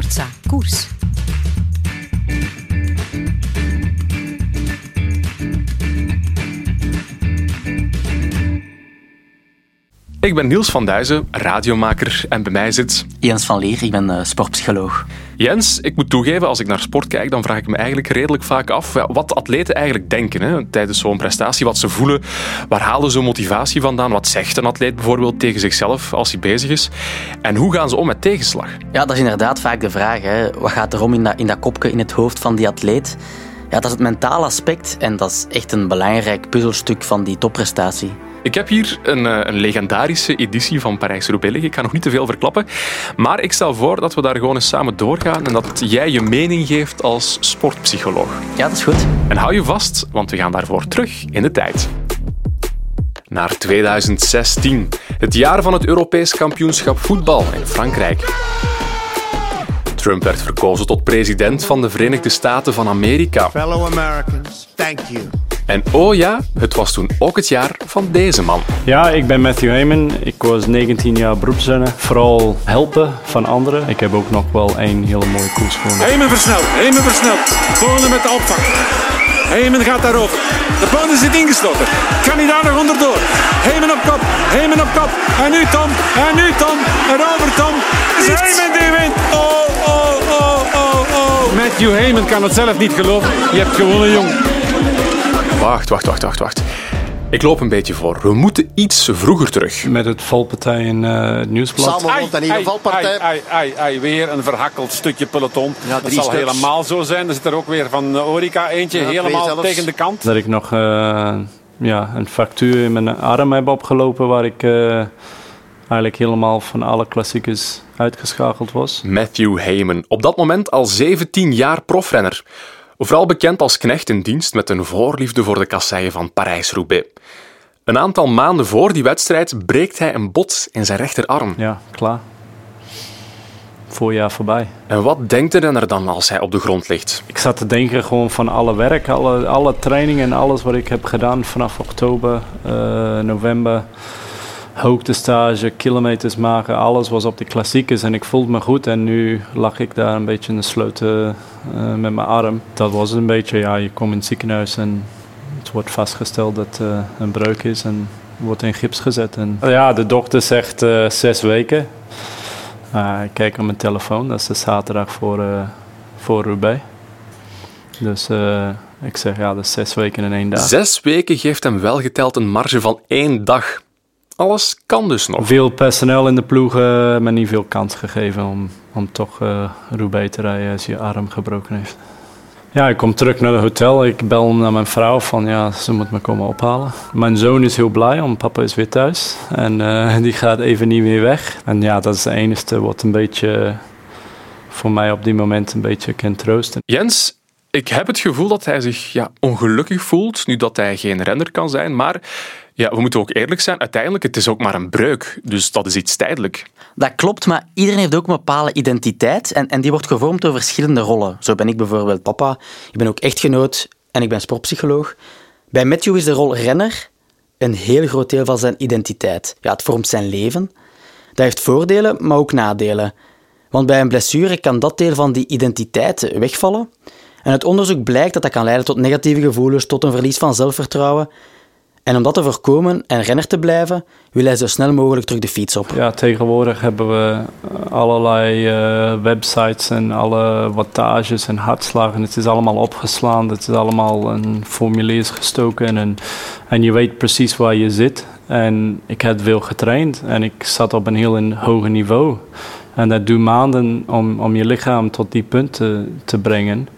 Sportza Koers. Ik ben Niels van Duizen, radiomaker en bij mij zit... Jens van Leer, ik ben uh, sportpsycholoog. Jens, ik moet toegeven, als ik naar sport kijk, dan vraag ik me eigenlijk redelijk vaak af wat atleten eigenlijk denken hè, tijdens zo'n prestatie, wat ze voelen, waar halen ze motivatie vandaan, wat zegt een atleet bijvoorbeeld tegen zichzelf als hij bezig is en hoe gaan ze om met tegenslag? Ja, dat is inderdaad vaak de vraag. Hè. Wat gaat er om in dat, in dat kopje in het hoofd van die atleet? Ja, dat is het mentale aspect en dat is echt een belangrijk puzzelstuk van die topprestatie. Ik heb hier een, eh, een legendarische editie van Parijs-Roubaix Ik ga nog niet te veel verklappen. Maar ik stel voor dat we daar gewoon eens samen doorgaan en dat jij je mening geeft als sportpsycholoog. Ja, dat is goed. En hou je vast, want we gaan daarvoor terug in de tijd. Naar 2016, het jaar van het Europees kampioenschap voetbal in Frankrijk. Trump werd verkozen tot president van de Verenigde Staten van Amerika. Fellow Americans, thank you. En oh ja, het was toen ook het jaar van deze man. Ja, ik ben Matthew Heyman. Ik was 19 jaar beroepsrenner. Vooral helpen van anderen. Ik heb ook nog wel één hele mooie koers gewonnen. Heyman versnelt, Heyman versnelt. Volgende met de opvang. Heyman gaat daarover. De banden zit ingesloten. Kan hij daar nog onderdoor? Heyman op kop, Heyman op kop. En nu Tom, en nu Tom. En over Tom. Heyman die wint. Oh, oh, oh, oh, Matthew Heyman kan het zelf niet geloven. Je hebt gewonnen, jong. Wacht, wacht, wacht, wacht, wacht. Ik loop een beetje voor. We moeten iets vroeger terug. Met het valpartij in uh, het nieuwsblad. Samenlot en hier een valpartij. Ai, ai, ai, weer een verhakkeld stukje peloton. Ja, dat zal stuks. helemaal zo zijn. Er zit er ook weer van Orica eentje ja, helemaal tegen de kant. Dat ik nog uh, ja, een fractuur in mijn arm heb opgelopen waar ik uh, eigenlijk helemaal van alle klassiekers uitgeschakeld was. Matthew Heyman, op dat moment al 17 jaar profrenner. Vooral bekend als knecht in dienst met een voorliefde voor de kasseien van Parijs-Roubaix. Een aantal maanden voor die wedstrijd breekt hij een bot in zijn rechterarm. Ja, klaar. Voorjaar voorbij. En wat denkt de renner dan als hij op de grond ligt? Ik zat te denken gewoon van alle werk, alle, alle trainingen en alles wat ik heb gedaan vanaf oktober, uh, november hoogtestage, kilometers maken, alles was op de klassiekers en ik voelde me goed. En nu lag ik daar een beetje in de sloot uh, met mijn arm. Dat was een beetje, ja, je komt in het ziekenhuis en het wordt vastgesteld dat uh, een breuk is en wordt in gips gezet. En, ja, de dokter zegt uh, zes weken. ik kijk op mijn telefoon, dat is de zaterdag voor, voor Roubaix. Dus ik zeg, ja, dat is zes weken in één dag. Zes weken geeft hem wel geteld een marge van één dag alles kan dus nog. Veel personeel in de ploeg, maar niet veel kans gegeven om, om toch uh, Roubaix te rijden als je arm gebroken heeft. Ja, ik kom terug naar het hotel. Ik bel naar mijn vrouw van ja, ze moet me komen ophalen. Mijn zoon is heel blij, want papa is weer thuis. En uh, die gaat even niet meer weg. En ja, dat is het enige wat een beetje voor mij op die moment een beetje kan troosten. Jens, ik heb het gevoel dat hij zich ja, ongelukkig voelt, nu dat hij geen renner kan zijn. Maar ja, we moeten ook eerlijk zijn, uiteindelijk het is ook maar een breuk. Dus dat is iets tijdelijk. Dat klopt, maar iedereen heeft ook een bepaalde identiteit en, en die wordt gevormd door verschillende rollen. Zo ben ik bijvoorbeeld papa, ik ben ook echtgenoot en ik ben sportpsycholoog. Bij Matthew is de rol renner een heel groot deel van zijn identiteit. Ja, het vormt zijn leven. Dat heeft voordelen, maar ook nadelen. Want bij een blessure kan dat deel van die identiteit wegvallen. En het onderzoek blijkt dat dat kan leiden tot negatieve gevoelens, tot een verlies van zelfvertrouwen en om dat te voorkomen en renner te blijven, wil hij zo snel mogelijk terug de fiets op. Ja, tegenwoordig hebben we eh, allerlei uh, websites en alle wattages en hartslagen. Het is allemaal opgeslaan, het is allemaal een formuliers gestoken en, en je weet precies waar je zit. En ik heb veel getraind en ik zat op een heel hoog niveau. En dat doet maanden om, om je lichaam tot die punt te, te brengen.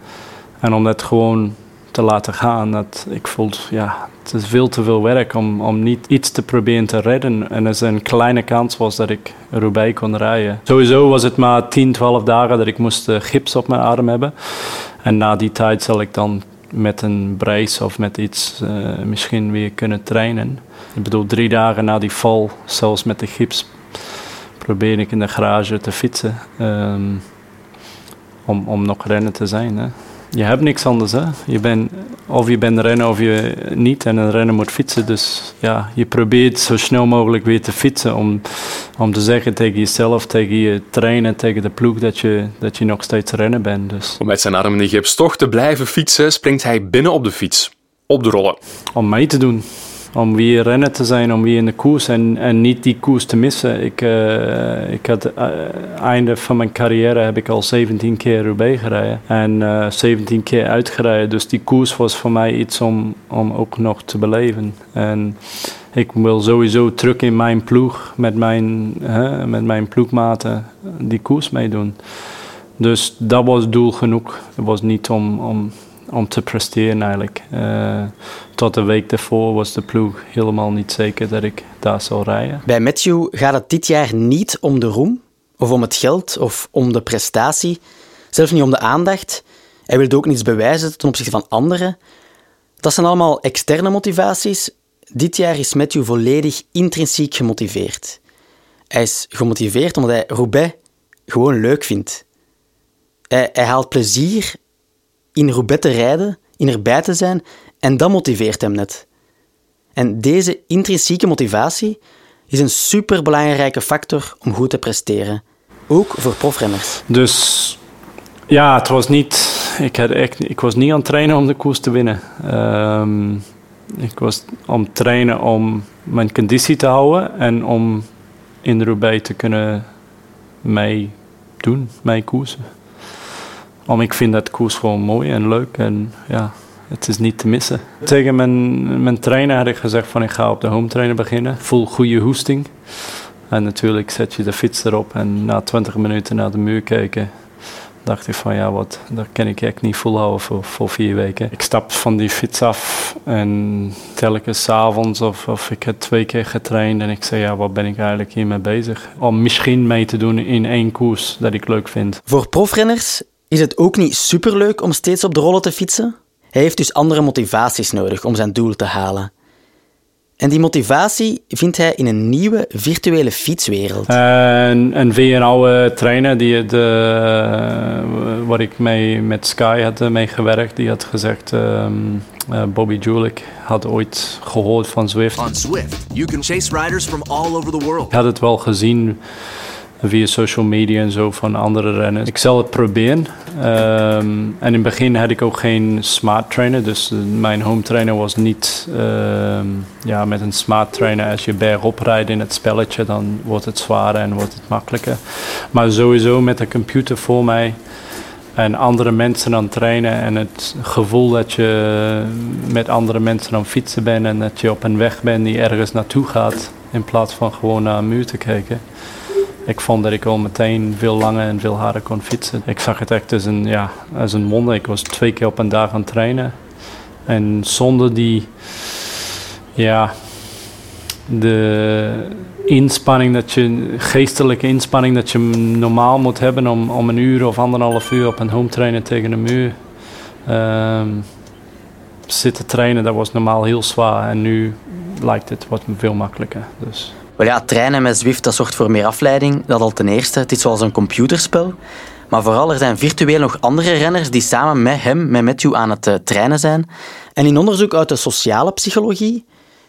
En om dat gewoon te laten gaan. Dat ik voelde, ja, het is veel te veel werk om, om niet iets te proberen te redden. En er een kleine kans was dat ik Roubaix kon rijden. Sowieso was het maar 10, 12 dagen dat ik moest uh, gips op mijn arm hebben. En na die tijd zal ik dan met een brace of met iets uh, misschien weer kunnen trainen. Ik bedoel, drie dagen na die val, zelfs met de gips, probeer ik in de garage te fietsen. Um, om, om nog rennen te zijn. Hè. Je hebt niks anders. Hè? Je bent, of je bent rennen of je niet. En een renner moet fietsen. Dus ja, je probeert zo snel mogelijk weer te fietsen. Om, om te zeggen tegen jezelf, tegen je trainer, tegen de ploeg dat je, dat je nog steeds rennen bent. Dus. Om met zijn arm in de gips toch te blijven fietsen, springt hij binnen op de fiets. Op de rollen. Om mee te doen om weer rennen te zijn, om weer in de koers en, en niet die koers te missen. Ik, uh, ik had uh, einde van mijn carrière heb ik al 17 keer Roubaix gereden en uh, 17 keer uitgereden. Dus die koers was voor mij iets om, om ook nog te beleven. En ik wil sowieso terug in mijn ploeg met mijn, met mijn ploegmaten die koers meedoen. Dus dat was doel genoeg. Het was niet om, om om te presteren eigenlijk. Tot de week daarvoor was de ploeg helemaal niet zeker dat ik daar zou rijden. Bij Matthew gaat het dit jaar niet om de roem, of om het geld, of om de prestatie. Zelfs niet om de aandacht. Hij wilde ook niets bewijzen ten opzichte van anderen. Dat zijn allemaal externe motivaties. Dit jaar is Matthew volledig intrinsiek gemotiveerd. Hij is gemotiveerd omdat hij Roubaix gewoon leuk vindt. Hij, hij haalt plezier in Roubaix te rijden, in erbij te zijn, en dat motiveert hem net. En deze intrinsieke motivatie is een superbelangrijke factor om goed te presteren. Ook voor profrenners. Dus ja, het was niet, ik, had echt, ik was niet aan het trainen om de koers te winnen. Um, ik was aan het trainen om mijn conditie te houden en om in de Roubaix te kunnen meedoen, mee koersen. Om ik vind dat koers gewoon mooi en leuk en ja, het is niet te missen. Tegen mijn, mijn trainer had ik gezegd van ik ga op de home trainer beginnen. Voel goede hoesting. En natuurlijk zet je de fiets erop en na 20 minuten naar de muur kijken dacht ik van ja, wat, dat kan ik echt niet volhouden voor, voor vier weken. Ik stap van die fiets af en telkens avonds of, of ik heb twee keer getraind en ik zei ja, wat ben ik eigenlijk hiermee bezig? Om misschien mee te doen in één koers dat ik leuk vind. Voor profrenners is het ook niet superleuk om steeds op de rollen te fietsen? Hij heeft dus andere motivaties nodig om zijn doel te halen. En die motivatie vindt hij in een nieuwe virtuele fietswereld. En, en via een oude trainer die de, waar ik mee met Sky had eh, meegewerkt, die had gezegd. Um, uh, Bobby Julik had ooit gehoord van Zwift. On Zwift, you can chase riders from all over the world. Ik had het wel gezien via social media en zo van andere renners. Ik zal het proberen. Um, en in het begin had ik ook geen smart trainer, dus mijn home trainer was niet um, ja, met een smart trainer. Als je bergop rijdt in het spelletje, dan wordt het zwaarder en wordt het makkelijker. Maar sowieso met een computer voor mij en andere mensen aan trainen en het gevoel dat je met andere mensen aan fietsen bent en dat je op een weg bent die ergens naartoe gaat in plaats van gewoon naar een muur te kijken ik vond dat ik al meteen veel langer en veel harder kon fietsen. Ik zag het echt als een, ja, als een wonder. Ik was twee keer op een dag aan het trainen. En zonder die, ja, de inspanning dat je, geestelijke inspanning dat je normaal moet hebben om, om een uur of anderhalf uur op een home trainen tegen een muur um, zitten trainen, dat was normaal heel zwaar. En nu lijkt het wat veel makkelijker. Dus. Wel ja, met Zwift dat zorgt voor meer afleiding. Dat al ten eerste. Het is zoals een computerspel. Maar vooral, er zijn virtueel nog andere renners die samen met hem, met Matthew, aan het uh, trainen zijn. En in onderzoek uit de sociale psychologie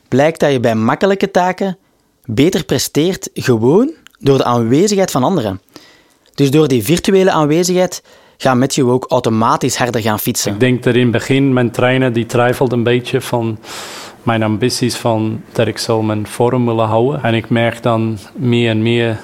blijkt dat je bij makkelijke taken beter presteert gewoon door de aanwezigheid van anderen. Dus door die virtuele aanwezigheid gaat Matthew ook automatisch harder gaan fietsen. Ik denk dat in het begin mijn trainer die twijfelt een beetje van mijn ambities van dat ik zou mijn vorm willen houden. En ik merk dan meer en meer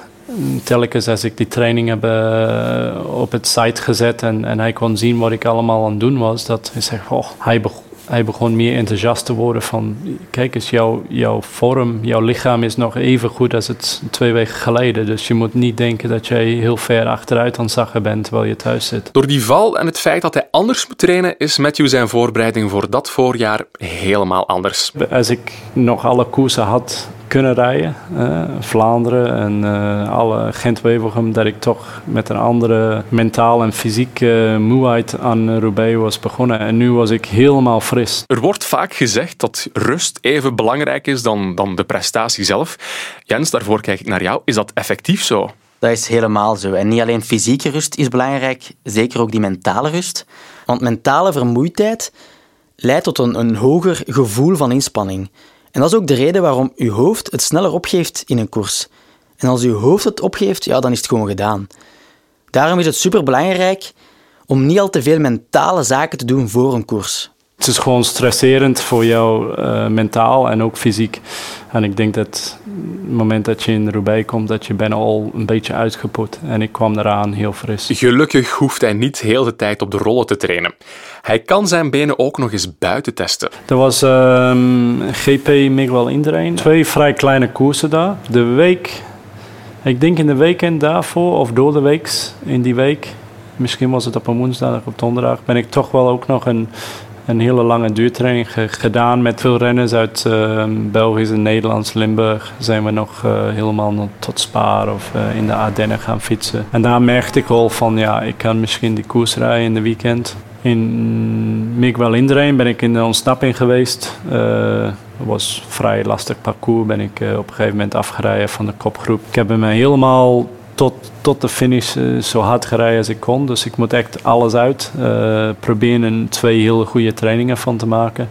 telkens als ik die training heb uh, op het site gezet en, en hij kon zien wat ik allemaal aan het doen was, dat hij zegt, oh, hij begon hij begon meer enthousiast te worden van... Kijk eens, jouw, jouw vorm, jouw lichaam is nog even goed als het twee weken geleden. Dus je moet niet denken dat jij heel ver achteruit aan het zakken bent terwijl je thuis zit. Door die val en het feit dat hij anders moet trainen... is Matthew zijn voorbereiding voor dat voorjaar helemaal anders. Als ik nog alle koersen had kunnen rijden. Uh, Vlaanderen en uh, alle Gent-Wevelgem, dat ik toch met een andere mentaal en fysieke moeheid aan Roubaix was begonnen. En nu was ik helemaal fris. Er wordt vaak gezegd dat rust even belangrijk is dan, dan de prestatie zelf. Jens, daarvoor kijk ik naar jou. Is dat effectief zo? Dat is helemaal zo. En niet alleen fysieke rust is belangrijk, zeker ook die mentale rust. Want mentale vermoeidheid leidt tot een, een hoger gevoel van inspanning. En dat is ook de reden waarom uw hoofd het sneller opgeeft in een koers. En als uw hoofd het opgeeft, ja, dan is het gewoon gedaan. Daarom is het superbelangrijk om niet al te veel mentale zaken te doen voor een koers. Het is gewoon stresserend voor jou uh, mentaal en ook fysiek. En ik denk dat het moment dat je in Roubaix komt, dat je bijna al een beetje uitgeput. En ik kwam eraan heel fris. Gelukkig hoeft hij niet heel de tijd op de rollen te trainen. Hij kan zijn benen ook nog eens buiten testen. Er was um, GP Miguel Indurain. Twee vrij kleine koersen daar. De week, ik denk in de weekend daarvoor, of door de week in die week, misschien was het op een woensdag of op donderdag, ben ik toch wel ook nog een een hele lange duurtraining gedaan met veel renners uit uh, België en Nederlands, Limburg. Zijn we nog uh, helemaal tot Spaar of uh, in de Ardennen gaan fietsen. En daar merkte ik al van ja, ik kan misschien die koers rijden in de weekend. In Miguel Indrein ben ik in de ontsnapping geweest. Het was een vrij lastig parcours. Ben ik op een gegeven moment afgereden van de kopgroep. Ik heb me helemaal tot, tot de finish uh, zo hard gereden als ik kon. Dus ik moet echt alles uit. Uh, proberen twee hele goede trainingen van te maken.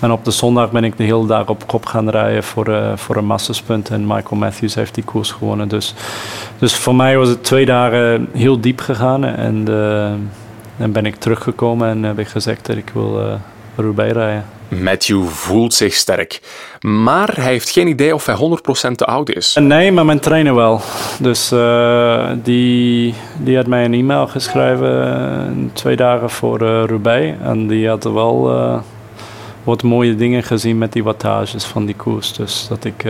En op de zondag ben ik de hele dag op kop gaan rijden voor, uh, voor een massaspunt. En Michael Matthews heeft die koers gewonnen. Dus, dus voor mij was het twee dagen heel diep gegaan. En dan ben ik teruggekomen en heb ik gezegd dat ik wil Roubaix rijden. Matthew voelt zich sterk. Maar hij heeft geen idee of hij 100% te oud is. Nee, maar mijn trainer wel. Dus uh, die, die had mij een e-mail geschreven twee dagen voor uh. En die had wel wat mooie dingen gezien met die wattages van die koers. Dus dat ik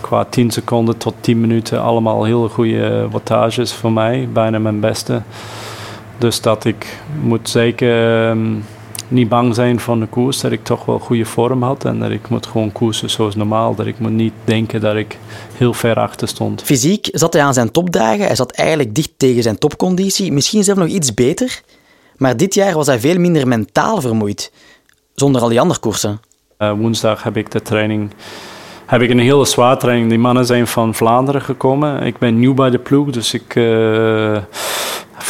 qua 10 seconden tot 10 minuten allemaal hele goede wattages voor mij. Bijna mijn beste. Dus dat ik moet zeker... Um, niet bang zijn van de koers, dat ik toch wel goede vorm had en dat ik moet gewoon koersen zoals normaal. Dat ik moet niet denken dat ik heel ver achter stond. Fysiek zat hij aan zijn topdagen, hij zat eigenlijk dicht tegen zijn topconditie, misschien zelfs nog iets beter. Maar dit jaar was hij veel minder mentaal vermoeid, zonder al die andere koersen. Uh, woensdag heb ik de training heb ik een hele zwaar training. Die mannen zijn van Vlaanderen gekomen. Ik ben nieuw bij de ploeg, dus ik... Uh,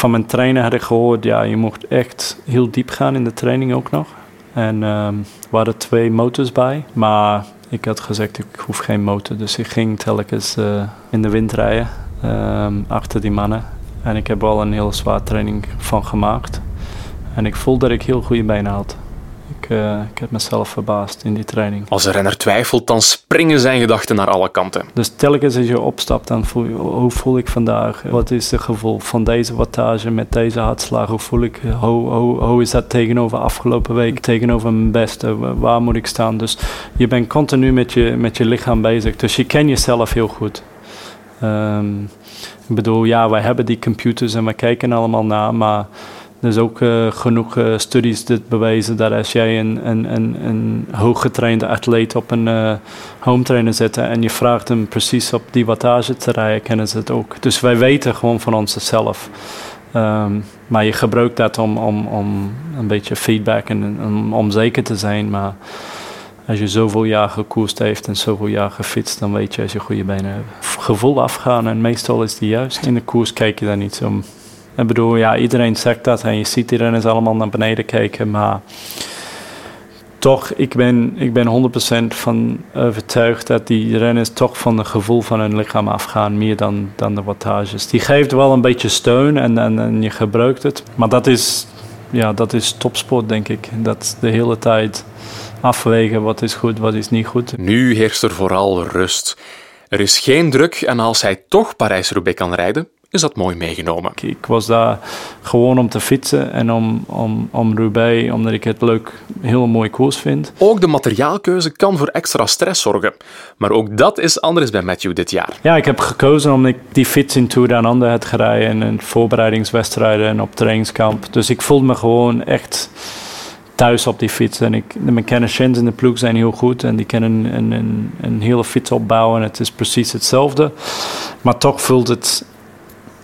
van mijn trainer had ik gehoord, ja, je mocht echt heel diep gaan in de training ook nog. En um, waren twee motors bij, maar ik had gezegd, ik hoef geen motor. Dus ik ging telkens uh, in de wind rijden um, achter die mannen. En ik heb wel een heel zwaar training van gemaakt. En ik voel dat ik heel goede benen had. Ik, uh, ik heb mezelf verbaasd in die training. Als een renner twijfelt, dan springen zijn gedachten naar alle kanten. Dus telkens als je opstapt, dan voel je, hoe voel ik vandaag? Wat is het gevoel van deze wattage met deze hartslag? Hoe voel ik, hoe, hoe, hoe is dat tegenover afgelopen week, tegenover mijn beste? Waar moet ik staan? Dus je bent continu met je, met je lichaam bezig. Dus je kent jezelf heel goed. Um, ik bedoel, ja, wij hebben die computers en we kijken allemaal naar, maar er is ook uh, genoeg uh, studies die bewijzen dat als jij een, een, een, een hooggetrainde atleet op een uh, home trainer zet en je vraagt hem precies op die wattage te rijden, kennen ze het ook. Dus wij weten gewoon van onszelf. Um, maar je gebruikt dat om, om, om een beetje feedback en om, om zeker te zijn. Maar als je zoveel jaar gekoerst heeft en zoveel jaar gefietst, dan weet je als je goede benen hebt. Gevoel afgaan en meestal is die juist. In de koers kijk je daar niet zo ik bedoel, ja, iedereen zegt dat en je ziet die renners allemaal naar beneden kijken, maar toch, ik ben, ik ben 100% van overtuigd dat die renners toch van het gevoel van hun lichaam afgaan, meer dan, dan de wattages. Die geeft wel een beetje steun en, en, en je gebruikt het, maar dat is, ja, dat is topsport, denk ik. Dat de hele tijd afwegen wat is goed, wat is niet goed. Nu heerst er vooral rust. Er is geen druk en als hij toch Parijs-Roubaix kan rijden, is dat mooi meegenomen. Ik was daar gewoon om te fietsen en om, om, om Roubaix, omdat ik het leuk, heel mooi koers vind. Ook de materiaalkeuze kan voor extra stress zorgen. Maar ook dat is anders bij Matthew dit jaar. Ja, ik heb gekozen omdat ik die fiets in Tour Down Under had gereden en in voorbereidingswedstrijden en op trainingskamp. Dus ik voelde me gewoon echt thuis op die fiets. En ik, de mechanicians in de ploeg zijn heel goed en die kunnen een, een, een hele fiets opbouwen. Het is precies hetzelfde. Maar toch voelt het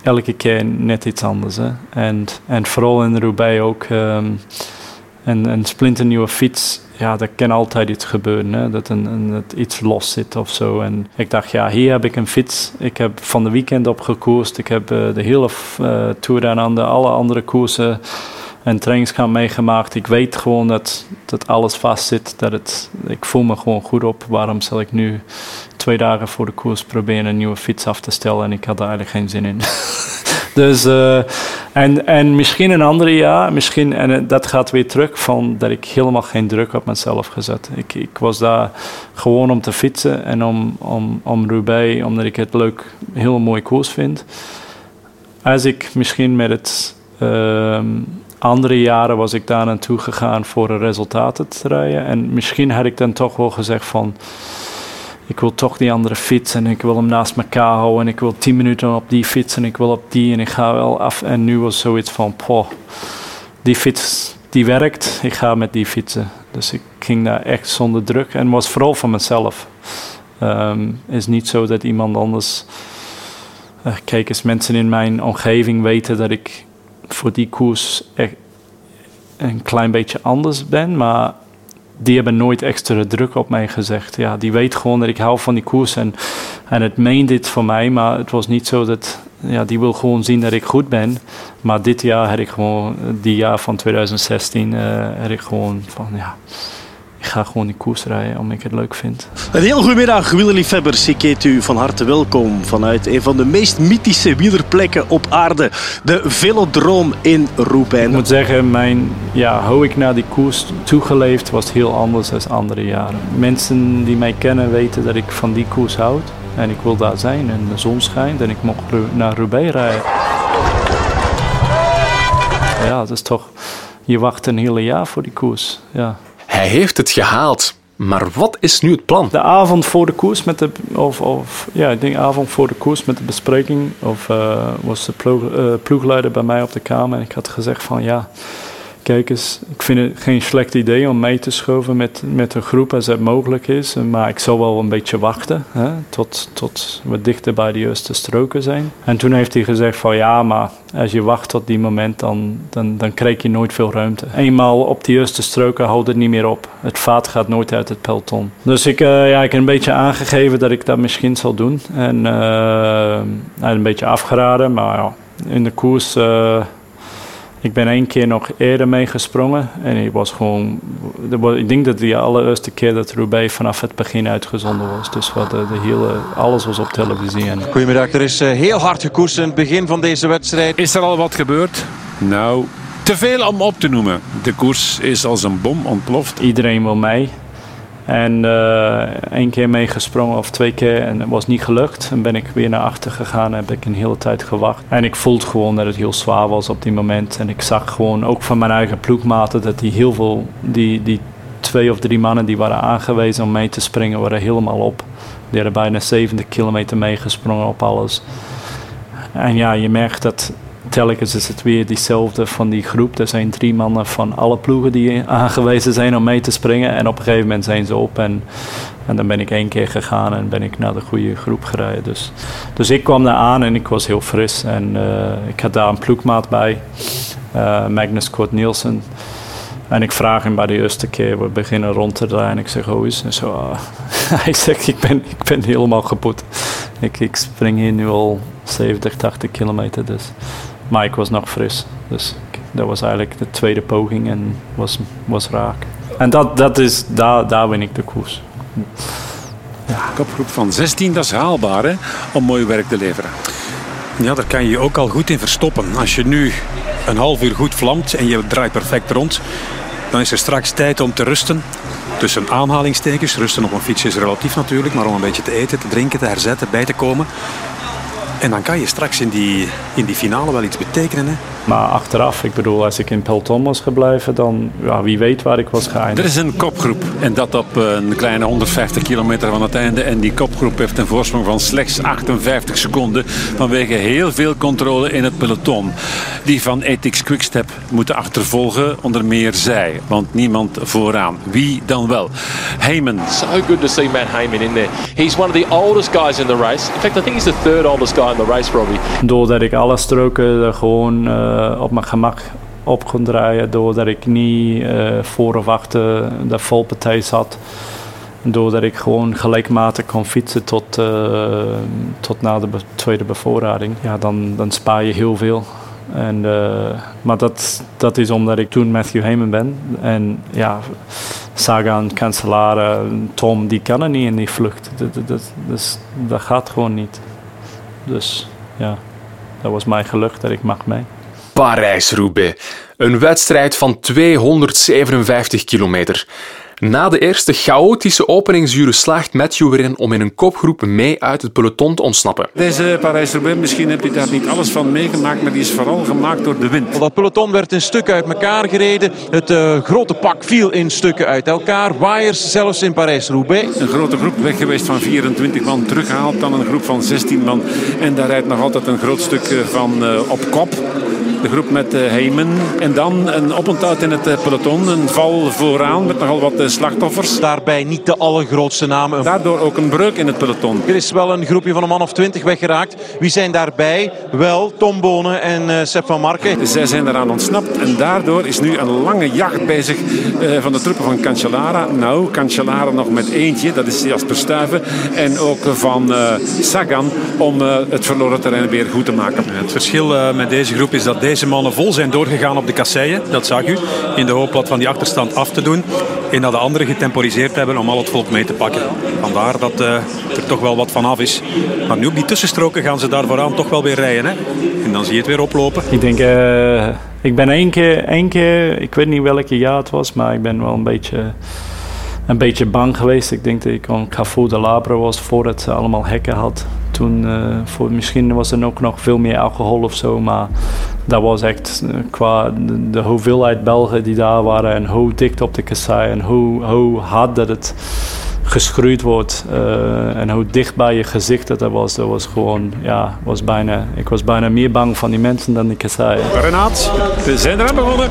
elke keer net iets anders. Hè? En, en vooral in Roubaix ook. Um, een, een splinternieuwe fiets ja, er kan altijd iets gebeuren. Hè? Dat, een, een, dat iets los zit of zo. En ik dacht, ja, hier heb ik een fiets. Ik heb van de weekend op gekoerst. Ik heb uh, de hele uh, Tour en de, alle andere koersen en trainingskamp meegemaakt. Ik weet gewoon dat, dat alles vast zit. Dat het, ik voel me gewoon goed op. Waarom zal ik nu twee dagen voor de koers proberen een nieuwe fiets af te stellen? En ik had daar eigenlijk geen zin in. dus, uh, en, en misschien een andere jaar, misschien, en dat gaat weer terug van dat ik helemaal geen druk op mezelf gezet. Ik, ik was daar gewoon om te fietsen en om, om, om Roubaix, omdat ik het leuk, heel mooi koers vind. Als ik misschien met het. Uh, andere jaren was ik daar naartoe gegaan voor de resultaten te rijden. En misschien had ik dan toch wel gezegd van... Ik wil toch die andere fiets en ik wil hem naast elkaar houden. En ik wil tien minuten op die fiets en ik wil op die en ik ga wel af. En nu was zoiets van, poh, die fiets die werkt, ik ga met die fietsen. Dus ik ging daar echt zonder druk en was vooral van mezelf. Um, is niet zo dat iemand anders... Uh, kijk eens, mensen in mijn omgeving weten dat ik voor die koers echt een klein beetje anders ben. Maar die hebben nooit extra druk op mij gezegd. Ja, die weet gewoon dat ik hou van die koers en, en het meent dit voor mij. Maar het was niet zo dat, ja, die wil gewoon zien dat ik goed ben. Maar dit jaar heb ik gewoon, die jaar van 2016, uh, heb ik gewoon van, ja, ik ga gewoon die koers rijden omdat ik het leuk vind. Een heel goedemiddag wielerliefhebbers. Ik heet u van harte welkom vanuit een van de meest mythische wielerplekken op aarde. De Velodroom in Roubaix. Ik moet zeggen, mijn, ja, hoe ik naar die koers toegeleefd was heel anders dan andere jaren. Mensen die mij kennen weten dat ik van die koers houd. En ik wil daar zijn en de zon schijnt en ik mocht naar Roubaix rijden. Ja, dat is toch... Je wacht een hele jaar voor die koers. Ja. Hij heeft het gehaald. Maar wat is nu het plan? De avond voor de koers met de, of, of ja, ik denk avond voor de koers met de bespreking, of uh, was de uh, ploegleider bij mij op de kamer en ik had gezegd van ja, kijk eens, ik vind het geen slecht idee om mee te schoven met, met een groep als het mogelijk is. Maar ik zal wel een beetje wachten hè, tot, tot we dichter bij de juiste stroken zijn. En toen heeft hij gezegd van ja, maar als je wacht tot die moment, dan, dan, dan krijg je nooit veel ruimte. Eenmaal op de juiste stroken houdt het niet meer op. Het vaat gaat nooit uit het peloton. Dus ik, uh, ja, ik heb een beetje aangegeven dat ik dat misschien zal doen. En uh, een beetje afgeraden, maar ja, in de koers... Uh, ik ben één keer nog eerder meegesprongen en ik was gewoon. Ik denk dat de allereerste keer dat Roubaix vanaf het begin uitgezonden was. Dus wat de, de hele, alles was op televisie. En... Goedemiddag, er is heel hard gekoerst in het begin van deze wedstrijd. Is er al wat gebeurd? Nou, te veel om op te noemen. De koers is als een bom ontploft. Iedereen wil mee. En uh, één keer meegesprongen of twee keer en het was niet gelukt. En ben ik weer naar achter gegaan en heb ik een hele tijd gewacht. En ik voelde gewoon dat het heel zwaar was op die moment. En ik zag gewoon ook van mijn eigen ploegmaten dat die heel veel, die, die twee of drie mannen die waren aangewezen om mee te springen, waren helemaal op. Die hadden bijna 70 kilometer meegesprongen op alles. En ja, je merkt dat telkens is het weer diezelfde van die groep. Er zijn drie mannen van alle ploegen die aangewezen zijn om mee te springen. En op een gegeven moment zijn ze op. En, en dan ben ik één keer gegaan en ben ik naar de goede groep gereden. Dus, dus ik kwam daar aan en ik was heel fris. En uh, ik had daar een ploegmaat bij, uh, Magnus Kort Nielsen. En ik vraag hem bij de eerste keer, we beginnen rond te draaien. En ik zeg, hoe is zo, uh, hij zegt, ik ben, ik ben helemaal kapot. Ik, ik spring hier nu al 70, 80 kilometer. Dus maar ik was nog fris. Dus dat was eigenlijk de tweede poging en was, was raak. En dat, dat is, daar, daar win ik de koers. Ja. Kopgroep van 16, dat is haalbaar hè, om mooi werk te leveren. Ja, daar kan je je ook al goed in verstoppen. Als je nu een half uur goed vlamt en je draait perfect rond, dan is er straks tijd om te rusten. Tussen aanhalingstekens, rusten op een fiets is relatief natuurlijk, maar om een beetje te eten, te drinken, te herzetten, bij te komen. En dan kan je straks in die, in die finale wel iets betekenen. Hè? Maar achteraf, ik bedoel, als ik in peloton was gebleven, dan ja, wie weet waar ik was geëindigd. Er is een kopgroep en dat op eh, een kleine 150 kilometer van het einde. En die kopgroep heeft een voorsprong van slechts 58 seconden vanwege heel veel controle in het peloton. Die van Ethics Quickstep moeten achtervolgen, onder meer zij, want niemand vooraan. Wie dan wel? Heyman. So good to see Matt Heyman in there. He's one of the oldest guys in the race. In fact, I think he's the third oldest guy race, Robbie. Doordat ik alle stroken gewoon uh, op mijn gemak op kon draaien doordat ik niet uh, voor of achter de valpartij zat. Doordat ik gewoon gelijkmatig kon fietsen tot, tot na de tweede bevoorrading. Ja, dan, dan spaar je heel veel. En, maar dat, dat is omdat ik toen Matthew Heyman ben. En ja, Sagan, Cancellara, Tom, die kan niet in die vlucht. Dat, dat, dat, dat gaat gewoon niet. Dus ja, dat was mijn geluk dat ik mag mee. Parijs-Roubaix. Een wedstrijd van 257 kilometer. Na de eerste chaotische openingsuren slaagt Matthew erin om in een kopgroep mee uit het peloton te ontsnappen. Deze Parijs-Roubaix, misschien heb je daar niet alles van meegemaakt, maar die is vooral gemaakt door de wind. Dat peloton werd in stukken uit elkaar gereden. Het uh, grote pak viel in stukken uit elkaar. Waaiers zelfs in Parijs-Roubaix. Een grote groep weg geweest van 24 man, teruggehaald dan een groep van 16 man. En daar rijdt nog altijd een groot stuk van uh, op kop de groep met uh, Heyman. En dan een oponthoud in het uh, peloton. Een val vooraan met nogal wat uh, slachtoffers. Daarbij niet de allergrootste namen. Daardoor ook een breuk in het peloton. Er is wel een groepje van een man of twintig weggeraakt. Wie zijn daarbij? Wel Tom Bonen en Sepp van Marken. Zij zijn eraan ontsnapt. En daardoor is nu een lange jacht bezig van de troepen van Cancellara. Nou, Cancellara nog met eentje. Dat is Jasper Stuyven. En ook van Sagan om het verloren terrein weer goed te maken. Het verschil met deze groep is dat deze mannen vol zijn doorgegaan op de kasseien. Dat zag u. In de hoop wat van die achterstand af te doen. En dat de anderen getemporiseerd hebben om al het volk mee te pakken. Vandaar dat uh, er toch wel wat van af is. Maar nu op die tussenstroken gaan ze daar vooraan toch wel weer rijden. Hè? En dan zie je het weer oplopen. Ik denk, uh, ik ben één keer, één keer, ik weet niet welke jaar het was, maar ik ben wel een beetje een beetje bang geweest. Ik denk dat ik aan Carrefour de Labre was voordat ze allemaal hekken had. Toen, uh, voor, misschien was er ook nog veel meer alcohol of zo, maar dat was echt uh, qua de, hoeveelheid Belgen die daar waren en hoe dicht op de kassei en hoe, hoe hard dat het geschroeid wordt uh, en hoe dicht bij je gezicht dat, dat was, dat was gewoon, ja, was bijna, ik was bijna meer bang van die mensen dan die kassei. Renaat, we zijn eraan begonnen.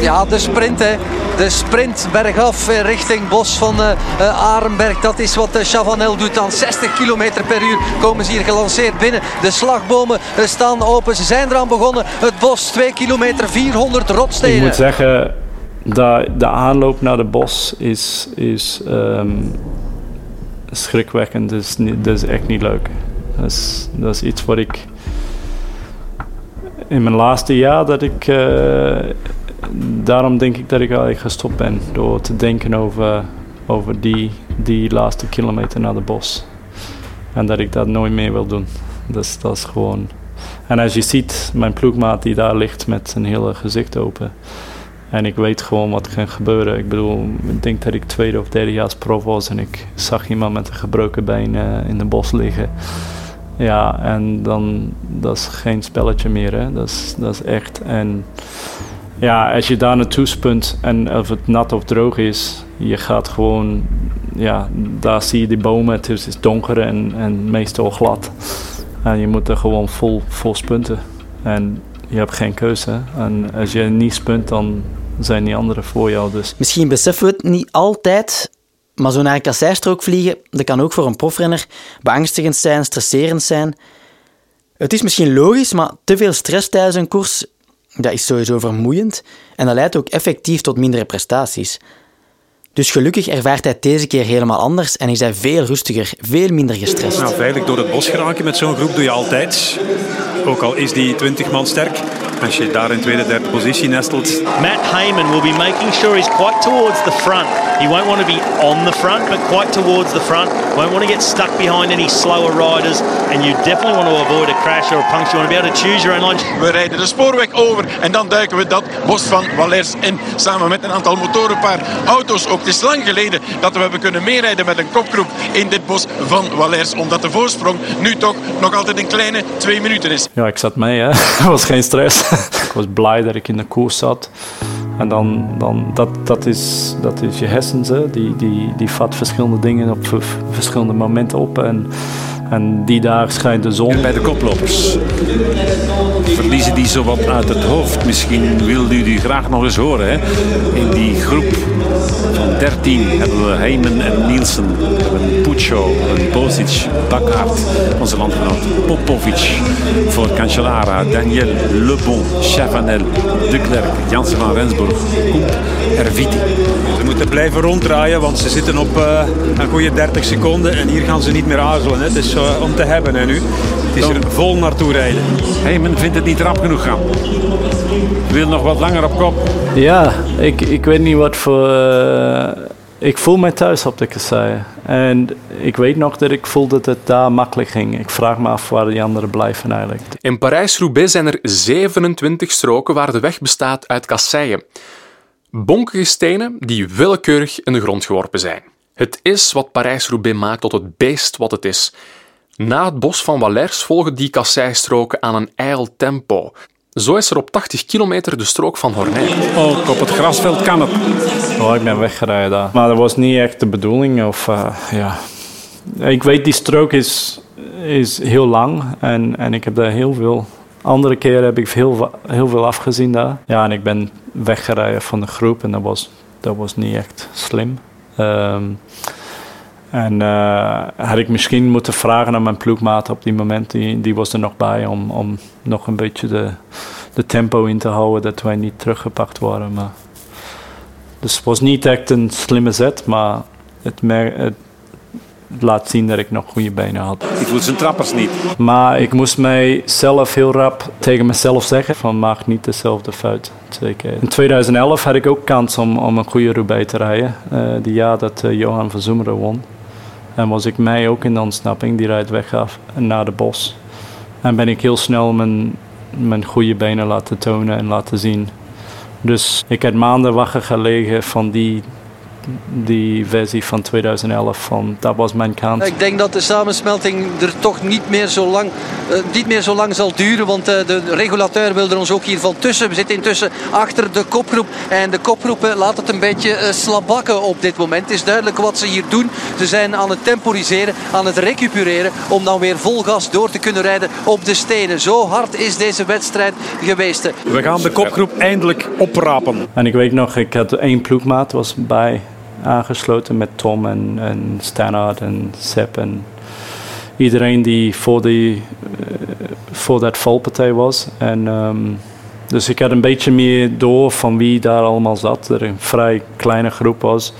Ja, de sprint hè. De sprint bergaf richting Bos van uh, uh, Arenberg. Dat is wat uh, Chavanel doet dan. 60 km per uur komen ze hier gelanceerd binnen. De slagbomen staan open. Ze zijn eraan begonnen. Het bos 2 kilometer 400 rotstenen. Ik moet zeggen, de, de aanloop naar de bos is, is um, schrikwekkend. Dat is, niet, dat is echt niet leuk. Dat is, dat is iets wat ik in mijn laatste jaar dat ik. Uh, daarom denk ik dat ik eigenlijk gestopt ben. Door te denken over, over die, die laatste kilometer naar de bos. En dat ik dat nooit meer wil doen. Dus dat is gewoon. En als je ziet, mijn ploegmaat die daar ligt met zijn hele gezicht open. En ik weet gewoon wat kan gebeuren. Ik bedoel, ik denk dat ik tweede of derde jaar prof was en ik zag iemand met een gebroken been uh, in de bos liggen. Ja, en dan, dat is geen spelletje meer, hè. Dat is, dat is echt. En ja, als je daar naartoe spunt en of het nat of droog is, je gaat gewoon, ja, daar zie je die bomen, het is, is donker en, en meestal glad. En je moet er gewoon vol, vol spunten. En je hebt geen keuze. En als je niet spunt, dan zijn die anderen voor jou. Dus. Misschien beseffen we het niet altijd, maar zo naar een kasseistrook vliegen, dat kan ook voor een profrenner beangstigend zijn, stresserend zijn. Het is misschien logisch, maar te veel stress tijdens een koers, dat is sowieso vermoeiend en dat leidt ook effectief tot mindere prestaties. Dus gelukkig ervaart hij het deze keer helemaal anders en is hij veel rustiger, veel minder gestrest. Nou, veilig door het bos geraken met zo'n groep doe je altijd. Ook al is die 20 man sterk. Als je daar in tweede, derde positie nestelt. Matt Heyman will be making sure he's quite towards the front. He won't want to be on the front, but quite towards the front. Won't want to get stuck behind any slower riders. And you definitely want to avoid a crash or a puncture. You want to be able to choose your own line. We rijden de spoorweg over en dan duiken we dat bos van Valers in. Samen met een aantal motoren, een paar auto's ook. Het is lang geleden dat we hebben kunnen meerijden met een kopgroep in dit bos van Valers. Omdat de voorsprong nu toch nog altijd een kleine twee minuten is. Ja, ik zat mee. Hè. Het was geen stress. ik was blij dat ik in de koers zat. En dan, dan dat, dat, is, dat is je hersens. Hè. Die, die, die vat verschillende dingen op verschillende momenten op. En, en die daar schijnt de zon. Bij de koplopers verliezen die zo wat uit het hoofd. Misschien wilde u die graag nog eens horen. Hè? In die groep van 13 hebben we Heyman en Nielsen. We hebben Bradshaw, Bosic, Bakkaert, onze landgenoot Popovic. Voor Cancellara, Daniel, Lebon, Chavanel, De Klerk, Jansen van Rensburg, Koep, Erviti. Ze moeten blijven ronddraaien, want ze zitten op uh, een goede 30 seconden. En hier gaan ze niet meer aarzelen. Het is uh, om te hebben hè, nu. Het is er vol naartoe rijden. Hey, men vindt het niet rap genoeg gaan. Wil nog wat langer op kop. Ja, ik, ik weet niet wat voor... Uh, ik voel mij thuis op de kasseien. En ik weet nog dat ik voelde dat het daar makkelijk ging. Ik vraag me af waar die anderen blijven eigenlijk. In Parijs-Roubaix zijn er 27 stroken waar de weg bestaat uit kasseien. Bonkige stenen die willekeurig in de grond geworpen zijn. Het is wat Parijs-Roubaix maakt tot het beest wat het is. Na het bos van Valers volgen die kasseistroken aan een ijl tempo. Zo is er op 80 kilometer de strook van Hornij. Ook op het grasveld kan het. Oh, ik ben weggereden daar. Maar dat was niet echt de bedoeling. Of, uh, ja. Ik weet, die strook is, is heel lang. En, en ik heb daar heel veel... Andere keren heb ik heel, heel veel afgezien daar. Ja, en ik ben weggereden van de groep. En dat was, dat was niet echt slim. Um, en uh, had ik misschien moeten vragen aan mijn ploegmaat op die moment, die, die was er nog bij om, om nog een beetje de, de tempo in te houden dat wij niet teruggepakt worden. Maar, dus het was niet echt een slimme zet, maar het, het laat zien dat ik nog goede benen had. Ik voel zijn trappers niet. Maar ik moest mijzelf heel rap tegen mezelf zeggen van maak niet dezelfde fout. Zeker. In 2011 had ik ook kans om, om een goede Roubaix te rijden. Uh, die jaar dat uh, Johan van Zoemeren won. En was ik mij ook in de ontsnapping, die rijdt weg af naar de bos. En ben ik heel snel mijn, mijn goede benen laten tonen en laten zien. Dus ik heb maanden wakker gelegen van die die versie van 2011, van, dat was mijn kans. Ik denk dat de samensmelting er toch niet meer zo lang, uh, niet meer zo lang zal duren, want uh, de regulateur wil er ons ook hiervan tussen. We zitten intussen achter de kopgroep en de kopgroep uh, laat het een beetje slabakken op dit moment. Het is duidelijk wat ze hier doen. Ze zijn aan het temporiseren, aan het recupereren om dan weer vol gas door te kunnen rijden op de stenen. Zo hard is deze wedstrijd geweest. We gaan de kopgroep eindelijk oprapen. En ik weet nog, ik had één ploegmaat was bij aangesloten met Tom en, en Stannard en Sepp en iedereen die voor, die, uh, voor dat valpartij was. En, um, dus ik had een beetje meer door van wie daar allemaal zat. Er een vrij kleine groep was.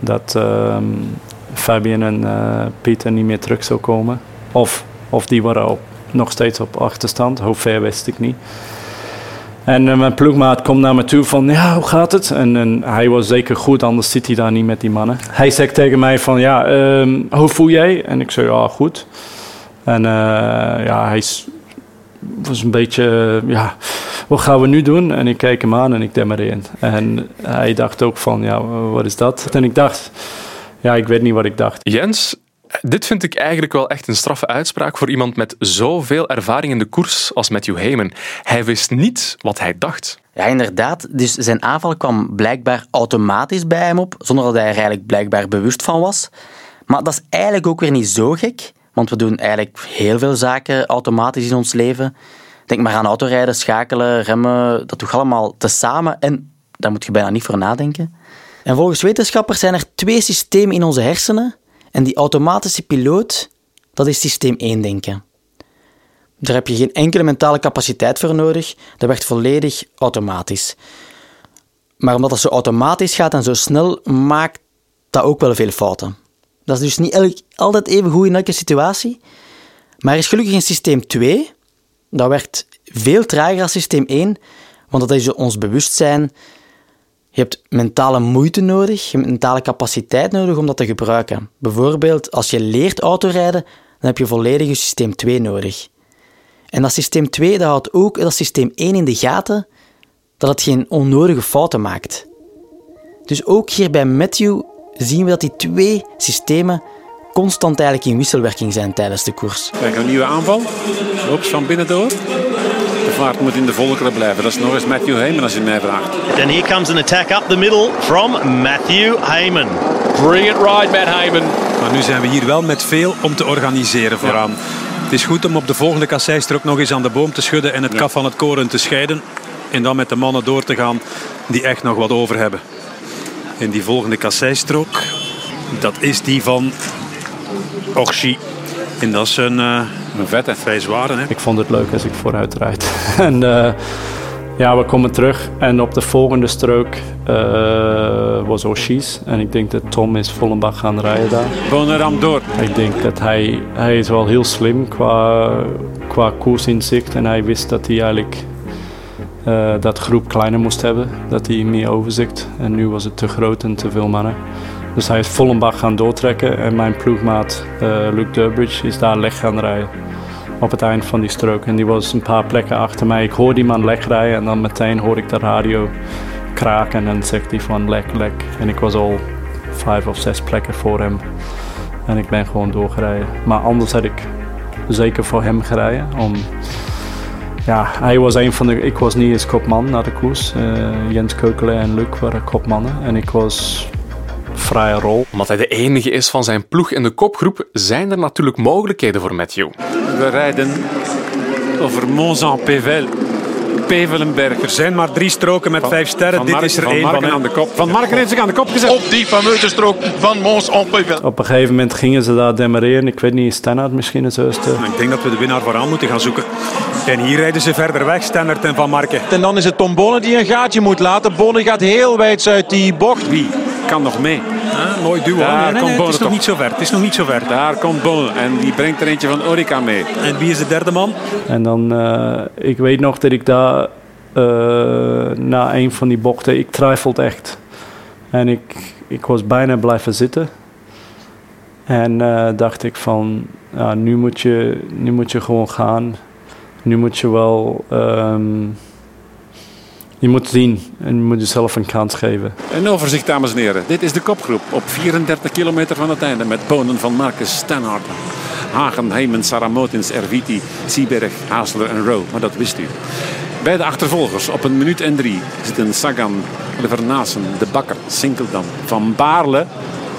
Dat um, Fabian en uh, Pieter niet meer terug zou komen. Of, of die waren nog steeds op achterstand. Hoe ver wist ik niet. En uh, mijn ploegmaat komt naar me toe van, ja, hoe gaat het? En, en, hij was zeker goed, anders zit hij daar niet met die mannen. Hij zegt tegen mij van, ja, um, hoe voel jij? En ik zei, ja, goed. En uh, ja, hij was een beetje, ja, wat gaan we nu doen? En ik kijk hem aan en ik demmer in. En hij dacht ook van, ja, wat is dat? En ik dacht, ja, ik weet niet wat ik dacht. Jens, dit vind ik eigenlijk wel echt een straffe uitspraak voor iemand met zoveel ervaring in de koers als Matthew Heyman. Hij wist niet wat hij dacht. Ja, inderdaad. Dus zijn aanval kwam blijkbaar automatisch bij hem op, zonder dat hij er eigenlijk blijkbaar bewust van was. Maar dat is eigenlijk ook weer niet zo gek, want we doen eigenlijk heel veel zaken automatisch in ons leven. Denk maar aan autorijden, schakelen, remmen, dat doe je allemaal tezamen en daar moet je bijna niet voor nadenken. En volgens wetenschappers zijn er twee systemen in onze hersenen en die automatische piloot, dat is systeem 1 denken. Daar heb je geen enkele mentale capaciteit voor nodig, dat werkt volledig automatisch. Maar omdat dat zo automatisch gaat en zo snel, maakt dat ook wel veel fouten. Dat is dus niet altijd even goed in elke situatie. Maar er is gelukkig een systeem 2, dat werkt veel trager dan systeem 1, want dat is ons bewustzijn, je hebt mentale moeite nodig, je hebt mentale capaciteit nodig om dat te gebruiken. Bijvoorbeeld, als je leert autorijden, dan heb je volledig je systeem 2 nodig. En dat systeem 2 dat houdt ook dat systeem 1 in de gaten, dat het geen onnodige fouten maakt. Dus ook hier bij Matthew zien we dat die twee systemen constant eigenlijk in wisselwerking zijn tijdens de koers. Kijk, een nieuwe aanval. Loopt van binnen door. De vaart moet in de volkeren blijven. Dat is nog eens Matthew Heyman als je mij vraagt. And here comes an attack up the middle from Matthew Heyman. Brilliant ride, Matt Heyman. Maar nu zijn we hier wel met veel om te organiseren vooraan. Ja. Het is goed om op de volgende kasseistrook nog eens aan de boom te schudden en het ja. kaf van het koren te scheiden. En dan met de mannen door te gaan die echt nog wat over hebben. En die volgende kasseistrook, dat is die van Orchi. En dat is een, uh, een vette. Vrij zware. Hè? Ik vond het leuk als ik vooruit rijd. en uh, ja, we komen terug. En op de volgende strook uh, was Orchies. En ik denk dat Tom is Vollenbach gaan rijden daar. Boneram door. Ik denk dat hij, hij is wel heel slim qua, qua koersinzicht. En hij wist dat hij eigenlijk uh, dat groep kleiner moest hebben. Dat hij meer overzicht. En nu was het te groot en te veel mannen. Dus hij is Vollenbach gaan doortrekken. En mijn ploegmaat uh, Luke Durbridge is daar leg gaan rijden. Op het eind van die strook. En die was een paar plekken achter mij. Ik hoor die man leg rijden. En dan meteen hoor ik de radio kraken. En zegt hij van lek, lek. En ik was al vijf of zes plekken voor hem. En ik ben gewoon doorgereden. Maar anders had ik zeker voor hem gereden. Om ja, hij was een van de. Ik was niet eens kopman naar de koers. Uh, Jens Keukelen en Luc waren kopmannen. En ik was vrije rol. Omdat hij de enige is van zijn ploeg in de kopgroep, zijn er natuurlijk mogelijkheden voor Matthew. We rijden over Mont-Saint-Pével. Pevelenberg. Er zijn maar drie stroken met van, vijf sterren. Dit Mark, is er van één Marken van. aan de kop. Van Marken heeft zich aan de kop gezet. Op die fameuze strook van Mons en Pével. Op een gegeven moment gingen ze daar demareren. Ik weet niet, Stannard misschien het eerste. Ik denk dat we de winnaar vooraan moeten gaan zoeken. En hier rijden ze verder weg, Stannard en Van Marken. En dan is het Tom Bonen die een gaatje moet laten. Bonen gaat heel wijd uit die bocht. Wie kan nog mee? Ah, mooi duo. Daar nee, nee, komt nee, het is nog toch. niet zo ver. Het is nog niet zo ver. Daar komt Bonnen en die brengt er eentje van Orica mee. En wie is de derde man? En dan, uh, ik weet nog dat ik daar uh, na een van die bochten, ik twijfelde echt. En ik, ik was bijna blijven zitten. En uh, dacht ik van, ja, nu, moet je, nu moet je gewoon gaan. Nu moet je wel, um, je moet zien en je moet jezelf een kans geven. Een overzicht, dames en heren. Dit is de kopgroep op 34 kilometer van het einde met Bonen van Marcus Stenhardt. Hagen, Heyman, Sarah Motins, Erviti, Sieberg, Haasler en Rowe. Maar dat wist u. Bij de achtervolgers op een minuut en drie zitten Sagan, Levernassen, De Bakker, Sinkeldam, Van Baarle,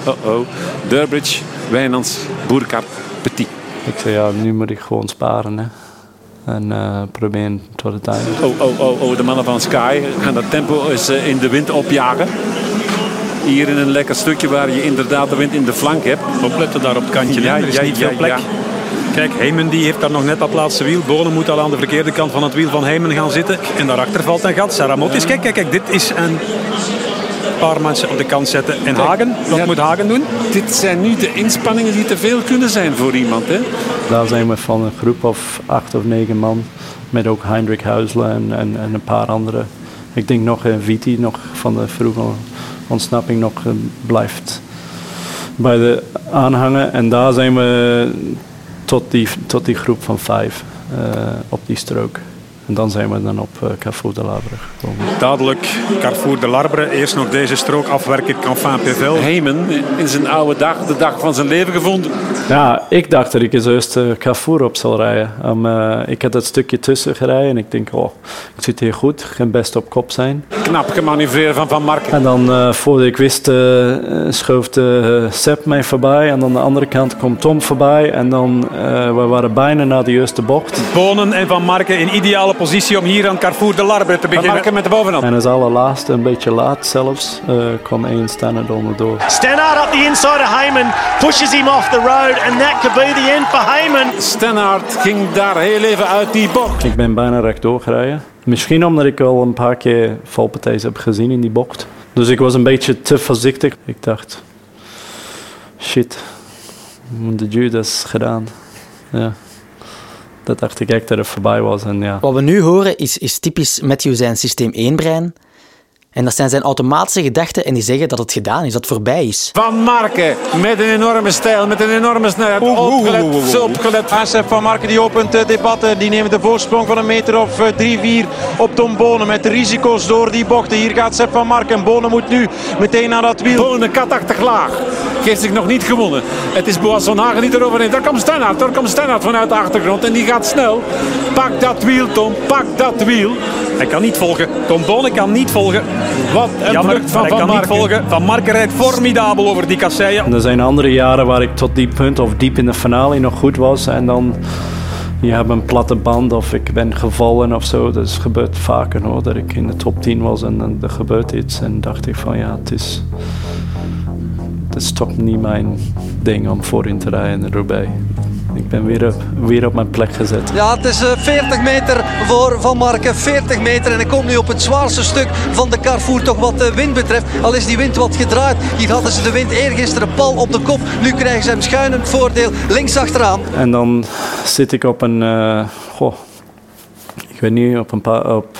oh oh, Durbridge, Wijnands, Boerkart, Petit. Ik zei ja, nu moet ik gewoon sparen hè. En uh, proberen tot het einde. Oh, oh, oh, oh, de mannen van Sky gaan dat tempo eens uh, in de wind opjagen. Hier in een lekker stukje waar je inderdaad de wind in de flank hebt. Opletten daar op het kantje, ja, er is ja, niet ja, veel plek. ja. Kijk, Heyman die heeft daar nog net dat laatste wiel. Bonen moet al aan de verkeerde kant van het wiel van Heyman gaan zitten. En daarachter valt een gat. Sarah Motis, kijk, kijk, kijk, dit is een paar mensen op de kant zetten. En Hagen, wat Ja. moet Hagen doen? Dit zijn nu de inspanningen die te veel kunnen zijn voor iemand. Hè? Daar zijn we van een groep of acht of negen man. Met ook Heinrich Huisler en, en, en een paar anderen. Ik denk nog uh, Viti nog van de vroege ontsnapping nog uh, blijft bij de aanhangen. En daar zijn we tot die, tot die groep van vijf uh, op die strook. En dan zijn we dan op uh, Carrefour de Labre gekomen. Dadelijk Carrefour de Larbre. Eerst nog deze strook afwerken. Canfin Pevel. Heyman in zijn oude dag, de dag van zijn leven gevonden. Ja, ik dacht dat ik eens eerst uh, Carrefour op zal rijden. Um, uh, ik had dat stukje tussen gereden en ik denk, oh, ik zit hier goed. Geen best op kop zijn. Knap gemanoeuvreerd van Van Marken. En dan, uh, voordat ik wist, schoof de Sepp mij voorbij. En aan de andere kant komt Tom voorbij. En dan, we waren bijna naar de eerste bocht. Bonen en Van Marken in ideale positie om hier aan Carrefour de Larbre te beginnen. Marken met de bovenhand. En als allerlaatste, een beetje laat zelfs, uh, kwam één Stannard onderdoor. Stannard up the inside of Heyman, pushes him off the road and that could be the end for Heyman. Stannard ging daar heel even uit die bocht. Ik ben bijna rechtdoor gereden. Misschien omdat ik al een paar keer valpartijen heb gezien in die bocht. Dus ik was een beetje te voorzichtig. Ik dacht, shit, de Judas gedaan. Ja dat dacht ik echt dat het voorbij was. En ja. Wat we nu horen is, is typisch Matthew zijn systeem 1-brein. En dat zijn zijn automatische gedachten en die zeggen dat het gedaan is, dat het voorbij is. Van Marken met een enorme stijl, met een enorme snelheid. Opgelet, opgelet. ASF Van Marken die opent het debat. Die neemt de voorsprong van een meter of 3-4 op Tom Bonen. Met risico's door die bochten. Hier gaat Sepp Van Marken. Bonen moet nu meteen naar dat wiel. Bonen katachtig laag. Geeft zich nog niet gewonnen. Het is Boas van Hagen die eroverheen. Daar komt Stannard. Daar komt Stannard vanuit de achtergrond. En die gaat snel. Pak dat wiel, Tom. Pak dat wiel. Hij kan niet volgen. Tom Bonen kan niet volgen. Wat een Jammer, van Van kan Marken. niet volgen. Van Marken rijdt formidabel over die kasseien. Er zijn andere jaren waar ik tot die punt of diep in de finale nog goed was. En dan je hebt een platte band of ik ben gevallen of zo. Dat is gebeurt vaker hoor. Dat ik in de top 10 was en dan er gebeurt iets. En dacht ik van ja, het is, dat is toch niet mijn ding om voorin te rijden Roubaix. Ik ben weer op, weer op mijn plek gezet. Ja, het is 40 eh, meter voor Van Marken. 40 meter en hij komt nu op het zwaarste stuk van de Carrefour. Toch wat de wind betreft. Al is die wind wat gedraaid. Hier hadden ze de wind eergisteren pal op de kop. Nu krijgen ze hem schuin het voordeel links achteraan. En dan zit ik op een... Uh, goh, ik weet niet, op een paar, op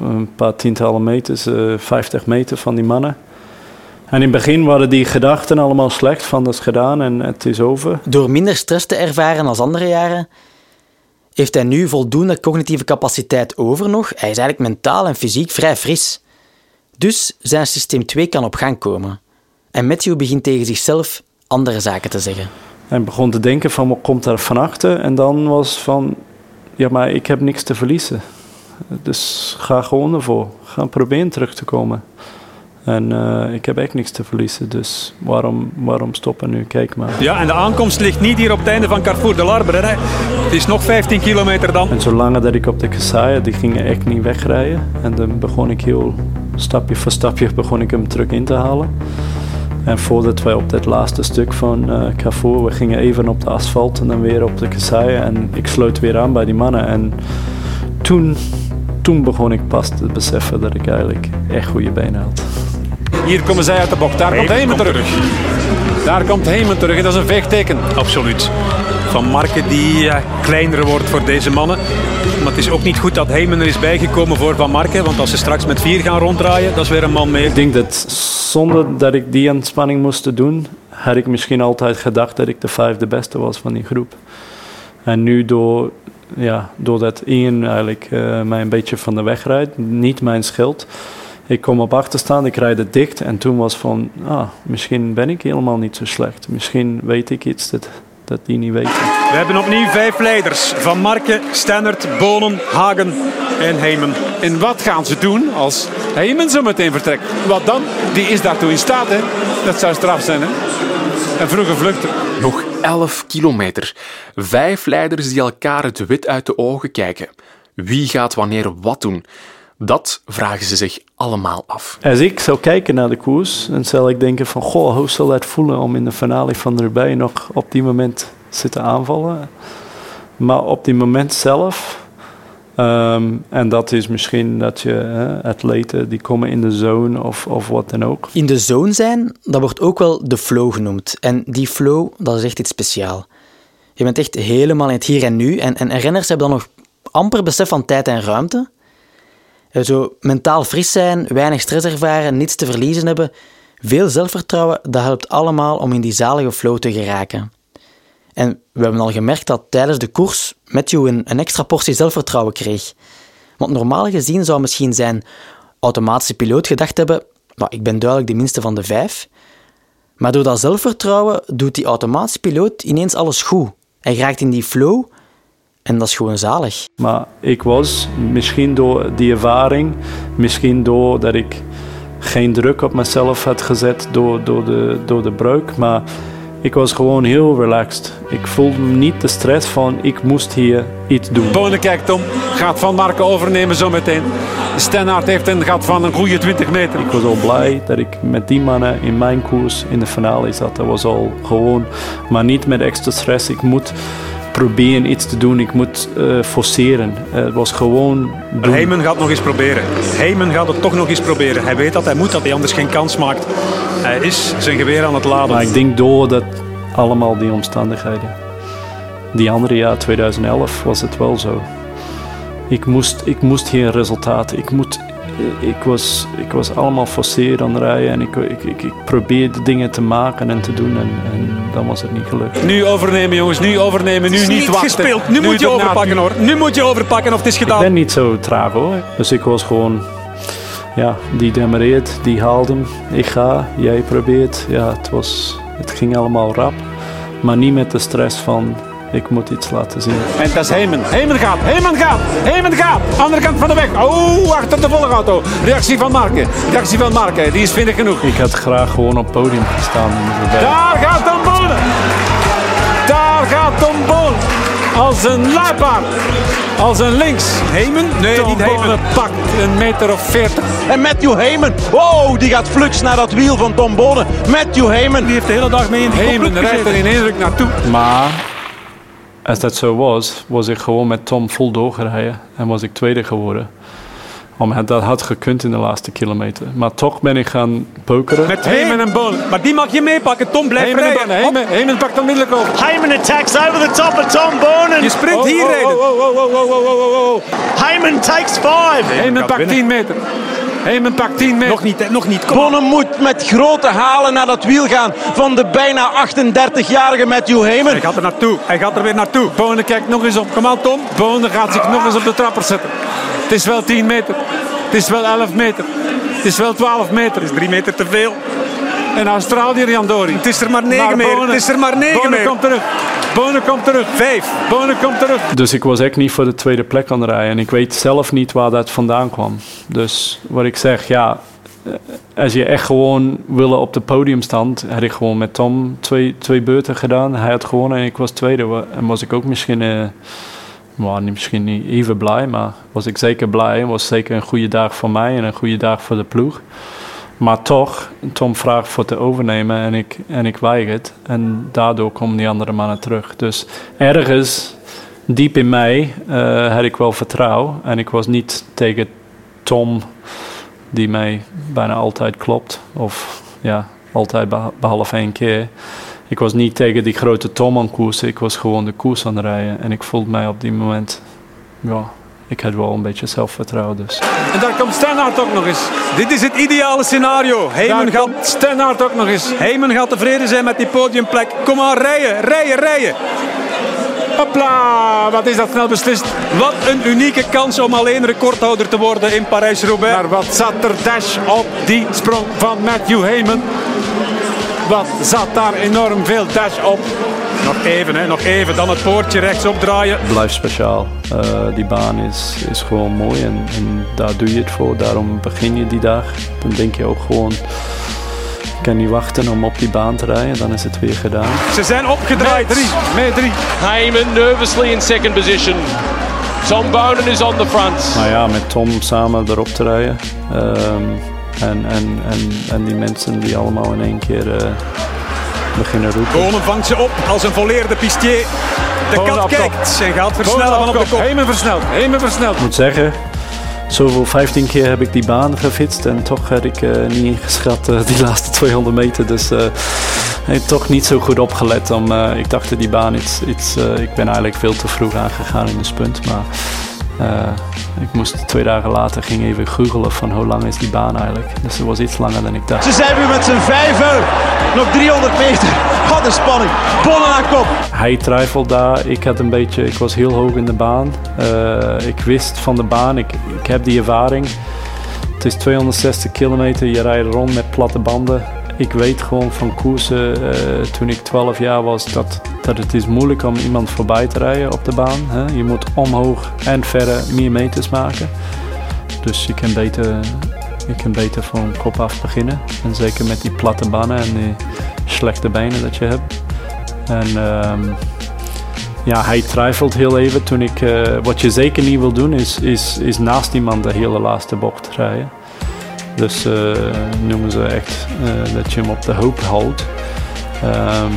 een paar tientallen meters. Uh, eh, 50 meter van die mannen. En in het begin waren die gedachten allemaal slecht, van dat is gedaan en het is over. Door minder stress te ervaren als andere jaren, heeft hij nu voldoende cognitieve capaciteit over nog. Hij is eigenlijk mentaal en fysiek vrij fris. Dus zijn systeem 2 kan op gang komen. En Matthew begint tegen zichzelf andere zaken te zeggen. Hij begon te denken van wat komt er van achter en dan was van ja maar ik heb niks te verliezen. Dus ga gewoon ervoor. Ga proberen terug te komen. En uh, ik heb echt niks te verliezen, dus waarom, waarom stoppen nu? Kijk maar. Ja, en de aankomst ligt niet hier op het einde van Carrefour de Larbre. Hè. Het is nog 15 kilometer dan. En zolang dat ik op de kassaien, die gingen echt niet wegrijden. En dan begon ik heel stapje voor stapje begon ik hem terug in te halen. En voordat wij op dat laatste stuk van uh, Carrefour, we gingen even op de asfalt en dan weer op de kassaien. En ik sloot weer aan bij die mannen. En toen, toen begon ik pas te beseffen dat ik eigenlijk echt goede benen had. Hier komen zij uit de bocht. Daar komt Heyman terug. Daar komt Heyman terug en dat is een vechtteken. Absoluut. Van Marken die uh, kleiner wordt voor deze mannen. Maar het is ook niet goed dat Heyman er is bijgekomen voor Van Marken. Want als ze straks met vier gaan ronddraaien, dat is weer een man meer. Ik denk dat zonder dat ik die inspanning moest doen, had ik misschien altijd gedacht dat ik de vijfde beste was van die groep. En nu door, ja, doordat Ian eigenlijk uh, mij een beetje van de weg rijdt, niet mijn schild ik kom op achterstaan, ik rijd het dicht en toen was van, ah, misschien ben ik helemaal niet zo slecht. Misschien weet ik iets dat, dat die niet weten. We hebben opnieuw vijf leiders. Van Marken, Stennert, Bonen, Hagen en Heyman. En wat gaan ze doen als Heyman zo meteen vertrekt? Wat dan? Die is daartoe in staat, hè? Dat zou straf zijn, hè? En vroege vluchten. Nog 11 kilometer. Vijf leiders die elkaar het wit uit de ogen kijken. Wie gaat wanneer wat doen? Dat vragen ze zich allemaal af. Als ik zou kijken naar de koers, dan zal ik denken van... Goh, hoe zal het voelen om in de finale van de erbij nog op die moment zitten aanvallen? Maar op die moment zelf... Ehm, en dat is misschien dat je hè, atleten die komen in de zone of, of wat dan ook. In de zone zijn, dat wordt ook wel de flow genoemd. En die flow, dat is echt iets speciaals. Je bent echt helemaal in het hier en nu. En, en renners hebben dan nog amper besef van tijd en ruimte. Eh, zo mentaal fris zijn, weinig stress ervaren, niets te verliezen hebben, veel zelfvertrouwen, dat helpt allemaal om in die zalige flow te geraken. En we hebben al gemerkt dat tijdens de koers Matthew een, een extra portie zelfvertrouwen kreeg. Want normaal gezien zou misschien zijn automatische piloot gedacht hebben: nou, ik ben duidelijk de minste van de vijf. Maar door dat zelfvertrouwen doet die automatische piloot ineens alles goed. Hij raakt in die flow en dat is gewoon zalig. Maar ik was, misschien door die ervaring, misschien doordat ik geen druk op mezelf had gezet door, door, de, door de breuk, maar ik was gewoon heel relaxed. Ik voelde niet de stress van ik moest hier iets doen. Bonen kijkt om, gaat Van Marken overnemen zometeen. Stennaert heeft een gat van een goede 20 meter. Ik was al blij dat ik met die mannen in mijn koers in de finale zat. Dat was al gewoon, maar niet met extra stress. Ik moet proberen iets te doen. Ik moet uh, forceren. Uh, het was gewoon doen. Heyman gaat nog eens proberen. Heyman gaat het toch nog eens proberen. Hij weet dat hij moet, dat hij anders geen kans maakt. Hij is zijn geweer aan het laden. Maar ik denk door dat allemaal die omstandigheden. Die andere jaar, 2011, was het wel zo. Ik moest, ik moest hier resultaat. Ik moet ik was, ik was allemaal forceerd aan het rijden en ik, ik, ik, ik, probeerde dingen te maken en te doen en, en dan was het niet gelukt. Nu overnemen jongens, nu overnemen, nu niet, niet wachten. gespeeld, nu, moet je overpakken hoor. Nu moet je overpakken of het is gedaan. Ik ben niet zo traag hoor, dus ik was gewoon, ja, die demareert, die haalde hem, ik ga, jij probeert. Ja, het, was, het ging allemaal rap, maar niet met de stress van ik moet iets laten zien. En dat is Heyman. Heyman gaat, Heyman gaat, Heyman gaat. Andere kant van de weg. Oh, achter de volgauto. Reactie van Marken. Reactie van Marken. Die is vinnig genoeg. Ik had graag gewoon op het podium gestaan. Daar gaat Tom Bonen. Daar gaat Tom Bonen. als een luipaard. Als een links. Heyman? Nee, Tom niet Heyman. Bonen pakt een meter of veertig. En Matthew Heyman, wow, die gaat flux naar dat wiel van Tom Bonen. Matthew Heyman. Die heeft de hele dag mee in die Heyman kopgroep rijdt er in één druk naartoe. Maar als dat zo was, was ik gewoon met Tom vol doorgereden en was ik tweede geworden. Omdat dat had gekund in de laatste kilometer. Maar toch ben ik gaan pokeren. Met Heyman en Bonen. Maar die mag je meepakken. Tom blijft Heyman en rijden. Heyman, Heyman pakt onmiddellijk over. Heyman attacks over the top of Tom Bonen. Je sprint Oh, hier oh, rijden. oh, oh, oh, oh, oh, oh, oh. Heyman takes five. Heyman gaat pakt winnen. 10 meter. Heyman pakt 10 meter. Nog niet, nog niet. Bonen moet met grote halen naar dat wiel gaan van de bijna 38-jarige Matthew Heyman. Hij gaat er naartoe. Hij gaat er weer naartoe. Bonen kijkt nog eens op. Kom aan Tom. Bonen gaat zich nog eens op de trapper zetten. Het is wel 10 meter. Het is wel 11 meter. Het is wel 12 meter. Het is drie meter te veel. En Australië Riandori. Het is er maar negen Maar meer. Bonen- Het is er maar negen Bonen meer. komt terug. Bonen komt terug. Vijf. Bonen komt terug. Dus ik was echt niet voor de tweede plek aan het rijden. En ik weet zelf niet waar dat vandaan kwam. Dus wat ik zeg, ja, eh, als je echt gewoon willen op het podium stand, had ik gewoon met Tom twee, twee beurten gedaan. Hij had gewonnen en ik was tweede. En was ik ook misschien, eh, niet, misschien niet even blij, maar was ik zeker blij. Was zeker een goede dag voor mij en een goede dag voor de ploeg. Maar toch, Tom vraagt voor te overnemen en ik, en ik weigert. En daardoor komen die andere mannen terug. Dus ergens, diep in mij, eh, had ik wel vertrouwen. En ik was niet tegen Tom, die mij bijna altijd klopt. Of ja, altijd beha- behalve één keer. Ik was niet tegen die grote Tom aan koersen. Ik was gewoon de koers aan het rijden. En ik voelde mij op die moment, ja, ik had wel een beetje zelfvertrouwen. Dus. En daar komt Stenhard ook nog eens. Dit is het ideale scenario. Heyman gaat, komt ook nog eens. Heyman gaat tevreden zijn met die podiumplek. Kom aan, rijden, rijden, rijden. Hopla, wat is dat snel beslist. Wat een unieke kans om alleen recordhouder te worden in Parijs-Roubaix. Maar wat zat er dash op die sprong van Matthew Heyman. Wat zat daar enorm veel dash op. Nog even, hè, nog even. Dan het poortje rechts opdraaien. blijft speciaal. Eh, die baan is, is gewoon mooi en, en daar doe je het voor. Daarom begin je die dag. Dan denk je ook gewoon, ik kan niet wachten om op die baan te rijden. Dan is het weer gedaan. Ze zijn opgedraaid. Drie, mee drie. Heyman nervously in second position. Tom Bonen is on the front. Maar ja, met Tom samen erop te rijden. ehm, en, en, en, en die mensen die allemaal in één keer eh, beginnen roepen. Bonen vangt ze op als een volleerde pistier. De Bonen kat kijkt en gaat versnellen van op de kop. Heyman versneld, versneld. Ik moet zeggen, zoveel 15 keer heb ik die baan gefietst en toch had ik eh, niet ingeschat eh, die laatste 200 meter. Dus eh ik heb toch niet zo goed opgelet. Om, eh, ik dacht dat die baan iets, iets eh, ik ben eigenlijk veel te vroeg aangegaan in de spunt. Maar eh, ik moest twee dagen later ging even googelen van hoe lang is die baan eigenlijk. Dus het was iets langer dan ik dacht. Ze zijn weer met z'n vijven. Nog 300 meter. Wat een spanning. Bonnen aan kop. Hij twijfelde daar. Ik had een beetje, ik was heel hoog in de baan. Eh, ik wist van de baan, ik, ik heb die ervaring. Het is 260 kilometer, je rijdt rond met platte banden. Ik weet gewoon van koersen eh, toen ik 12 jaar was dat, dat het is moeilijk om iemand voorbij te rijden op de baan. Hè? Je moet omhoog en verder meer meters maken. Dus je kan beter, je kan beter van kop af beginnen. En zeker met die platte banen en die slechte benen dat je hebt. En ehm, ja, hij twijfelt heel even toen ik... eh, wat je zeker niet wil doen is, is, is naast iemand de hele laatste bocht rijden. Dus eh, noemen ze echt eh, dat je hem op de hoop houdt. Ehm,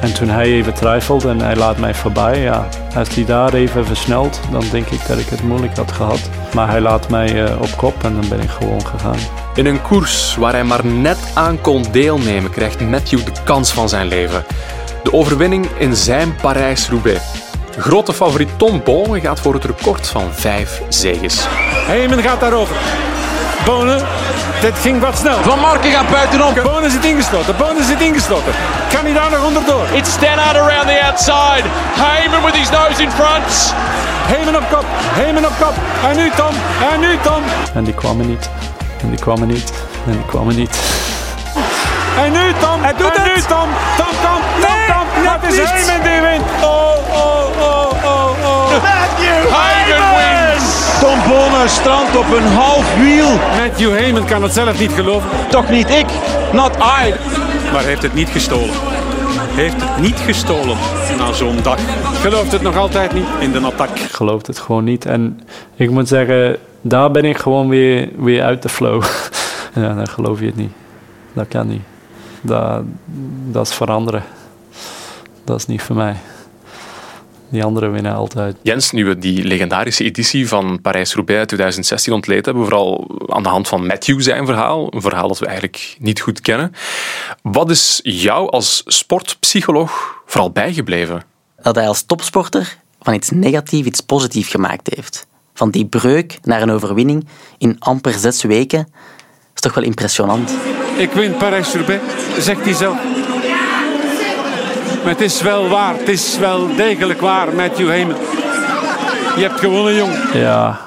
en toen hij even twijfelt en hij laat mij voorbij, ja, als hij daar even versnelt, dan denk ik dat ik het moeilijk had gehad. Maar hij laat mij eh, op kop en dan ben ik gewoon gegaan. In een koers waar hij maar net aan kon deelnemen, krijgt Matthew de kans van zijn leven. De overwinning in zijn Parijs-Roubaix. Grote favoriet Tom Bonen gaat voor het record van vijf zeges. Heyman gaat daarover. Bonen, dit ging wat snel. Van Marken gaat buitenom. Bonen zit ingesloten, Bonen zit ingesloten. Kan hij daar nog onderdoor? It's Stannard around the outside. Heyman with his nose in front. Heyman op kop, Heyman op kop. En nu Tom, en nu Tom. En die kwam er niet. En die kwam er niet. En die kwam er niet. En nu Tom, Hij doet en het. nu Tom. Tom, Tom, Tom, Nee, Tom. net Dat is. Heyman die wint. Oh, oh, oh, oh, oh. Matthew Heyman. Tom Bonen strandt op een half wiel. Matthew Heyman kan het zelf niet geloven. Toch niet ik. Not I. Maar heeft het niet gestolen. heeft het niet gestolen na zo'n dag. Gelooft het nog altijd niet? In de attack. Ik geloof het gewoon niet. En ik moet zeggen, daar ben ik gewoon weer, weer uit de flow. ja, dan geloof je het niet. Dat kan niet. Dat, dat is veranderen. Dat is niet voor mij. Die anderen winnen altijd. Jens, nu we die legendarische editie van Parijs-Roubaix uit 2016 ontleed hebben, vooral aan de hand van Matthew zijn verhaal, een verhaal dat we eigenlijk niet goed kennen. Wat is jou als sportpsycholoog vooral bijgebleven? Dat hij als topsporter van iets negatief iets positiefs gemaakt heeft. Van die breuk naar een overwinning in amper zes weken is toch wel impressionant. Ik win Parijs-Roubaix, zegt hij zelf. Maar het is wel waar, het is wel degelijk waar, Matthew Heyman. Je hebt gewonnen, jong. Ja.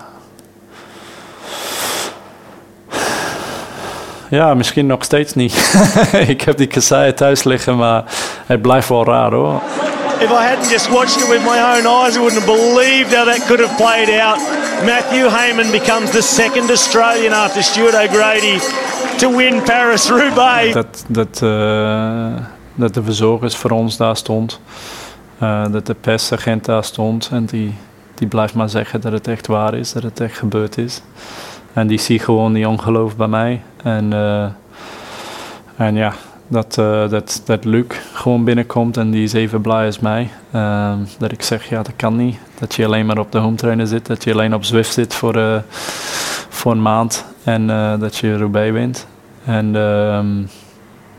Ja, misschien nog steeds niet. ik heb die kasseien thuis liggen, maar het blijft wel raar hoor. If I hadn't just watched it with my own eyes, I wouldn't have believed how that could have played out. Matthew Heyman becomes the second Australian after Stuart O'Grady to win Paris-Roubaix. Dat, dat, uh, dat de verzorgers voor ons daar stond. Uh, dat de persagent daar stond. En die, die blijft maar zeggen dat het echt waar is, dat het echt gebeurd is. En die ziet gewoon die ongeloof bij mij. En, uh, en ja, dat, uh, dat, dat Luc gewoon binnenkomt en die is even blij als mij. Dat ik zeg, ja, dat kan niet. Dat je alleen maar op de home trainer zit. Dat je alleen op Zwift zit voor, voor een maand. En dat je Roubaix wint. En ehm,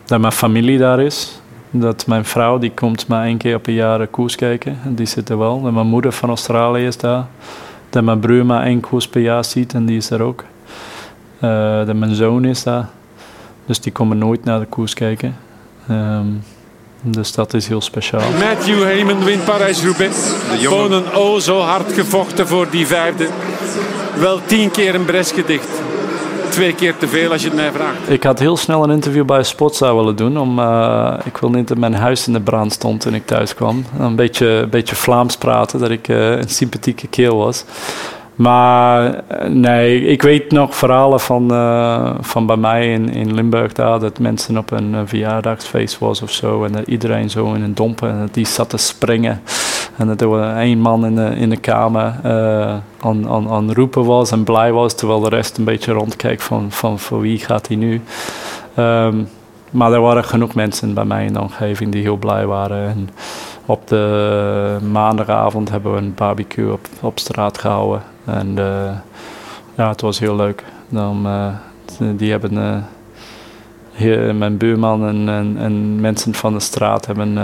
dat mijn familie daar is. Dat mijn vrouw, die komt maar één keer op een jaar koers kijken. En die zit er wel. Dat mijn moeder van Australië is daar. Dat mijn broer maar één koers per jaar ziet en die is er ook. dat mijn zoon is daar. Dus die komen nooit naar de koers kijken. Um, dus dat is heel speciaal. Matthew Heyman wint Parijs-Roubaix. Bonen oh zo hard gevochten voor die vijfde. Wel tien keer een bres gedicht. Twee keer te veel als je het mij vraagt. Ik had heel snel een interview bij Sportza willen doen. Om, uh, ik wil niet dat mijn huis in de brand stond toen ik thuis kwam. Een beetje, beetje Vlaams praten, dat ik uh, een sympathieke keel was. Maar nee, ik weet nog verhalen van, van bij mij in, in Limburg daar, dat mensen op een verjaardagsfeest was of zo en dat iedereen zo in een dompen en dat die zat te springen. En dat er één man in de, in de kamer uh, aan, aan, aan roepen was en blij was, terwijl de rest een beetje rondkeek van, van voor wie gaat hij nu. Um, maar er waren genoeg mensen bij mij in de omgeving die heel blij waren. En op de maandagavond hebben we een barbecue op, op straat gehouden. En uh, ja, het was heel leuk. Dan, uh, die hebben, hier, mijn buurman en, en, en, mensen van de straat hebben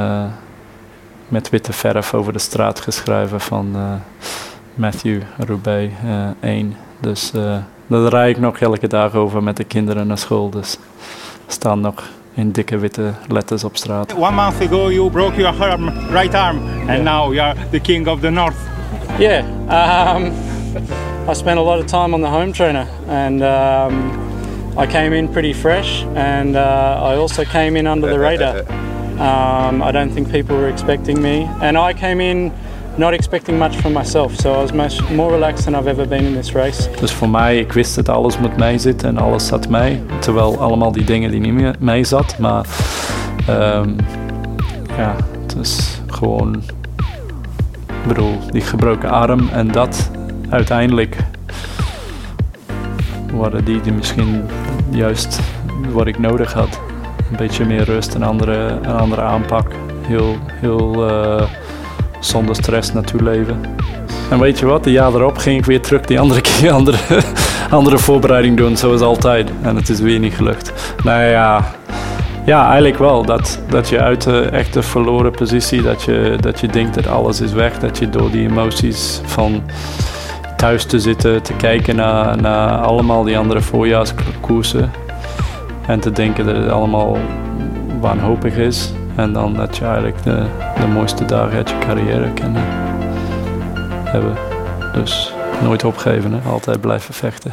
met witte verf over de straat geschreven van Matthew Roubaix 1. Dus daar rijd ik nog elke dag over met de kinderen naar school. Dus staan nog in dikke witte letters op straat. One month ago you broke your arm, right arm and yeah. now you are the king of the north. Yeah, um, I spent a lot of time on the home trainer and um, I came in pretty fresh and uh, I also came in under the radar. Um, I don't think people were expecting me and I came in not expecting much from myself. So I was much more relaxed than I've ever been in this race. Dus voor mij, ik wist dat alles met mij zit en alles zat mee. Terwijl allemaal die dingen die niet meer mee zat. Maar um, ja, het is gewoon, ik bedoel, die gebroken arm en dat uiteindelijk waren die die misschien juist wat ik nodig had. Een beetje meer rust, een andere, een andere aanpak. Heel, heel uh, zonder stress naartoe leven. En weet je wat, de jaar erop ging ik weer terug die andere keer andere, andere voorbereiding doen, zoals altijd. En het is weer niet gelukt. Nou ja, ja eigenlijk wel. Dat, dat je uit de echte verloren positie, dat je, dat je denkt dat alles is weg. Dat je door die emoties van thuis te zitten, te kijken naar, naar allemaal die andere voorjaarskoersen. En te denken dat het allemaal wanhopig is. En dan dat je eigenlijk de, de mooiste dagen uit je carrière kan hebben. Dus nooit opgeven, hè? altijd blijven vechten.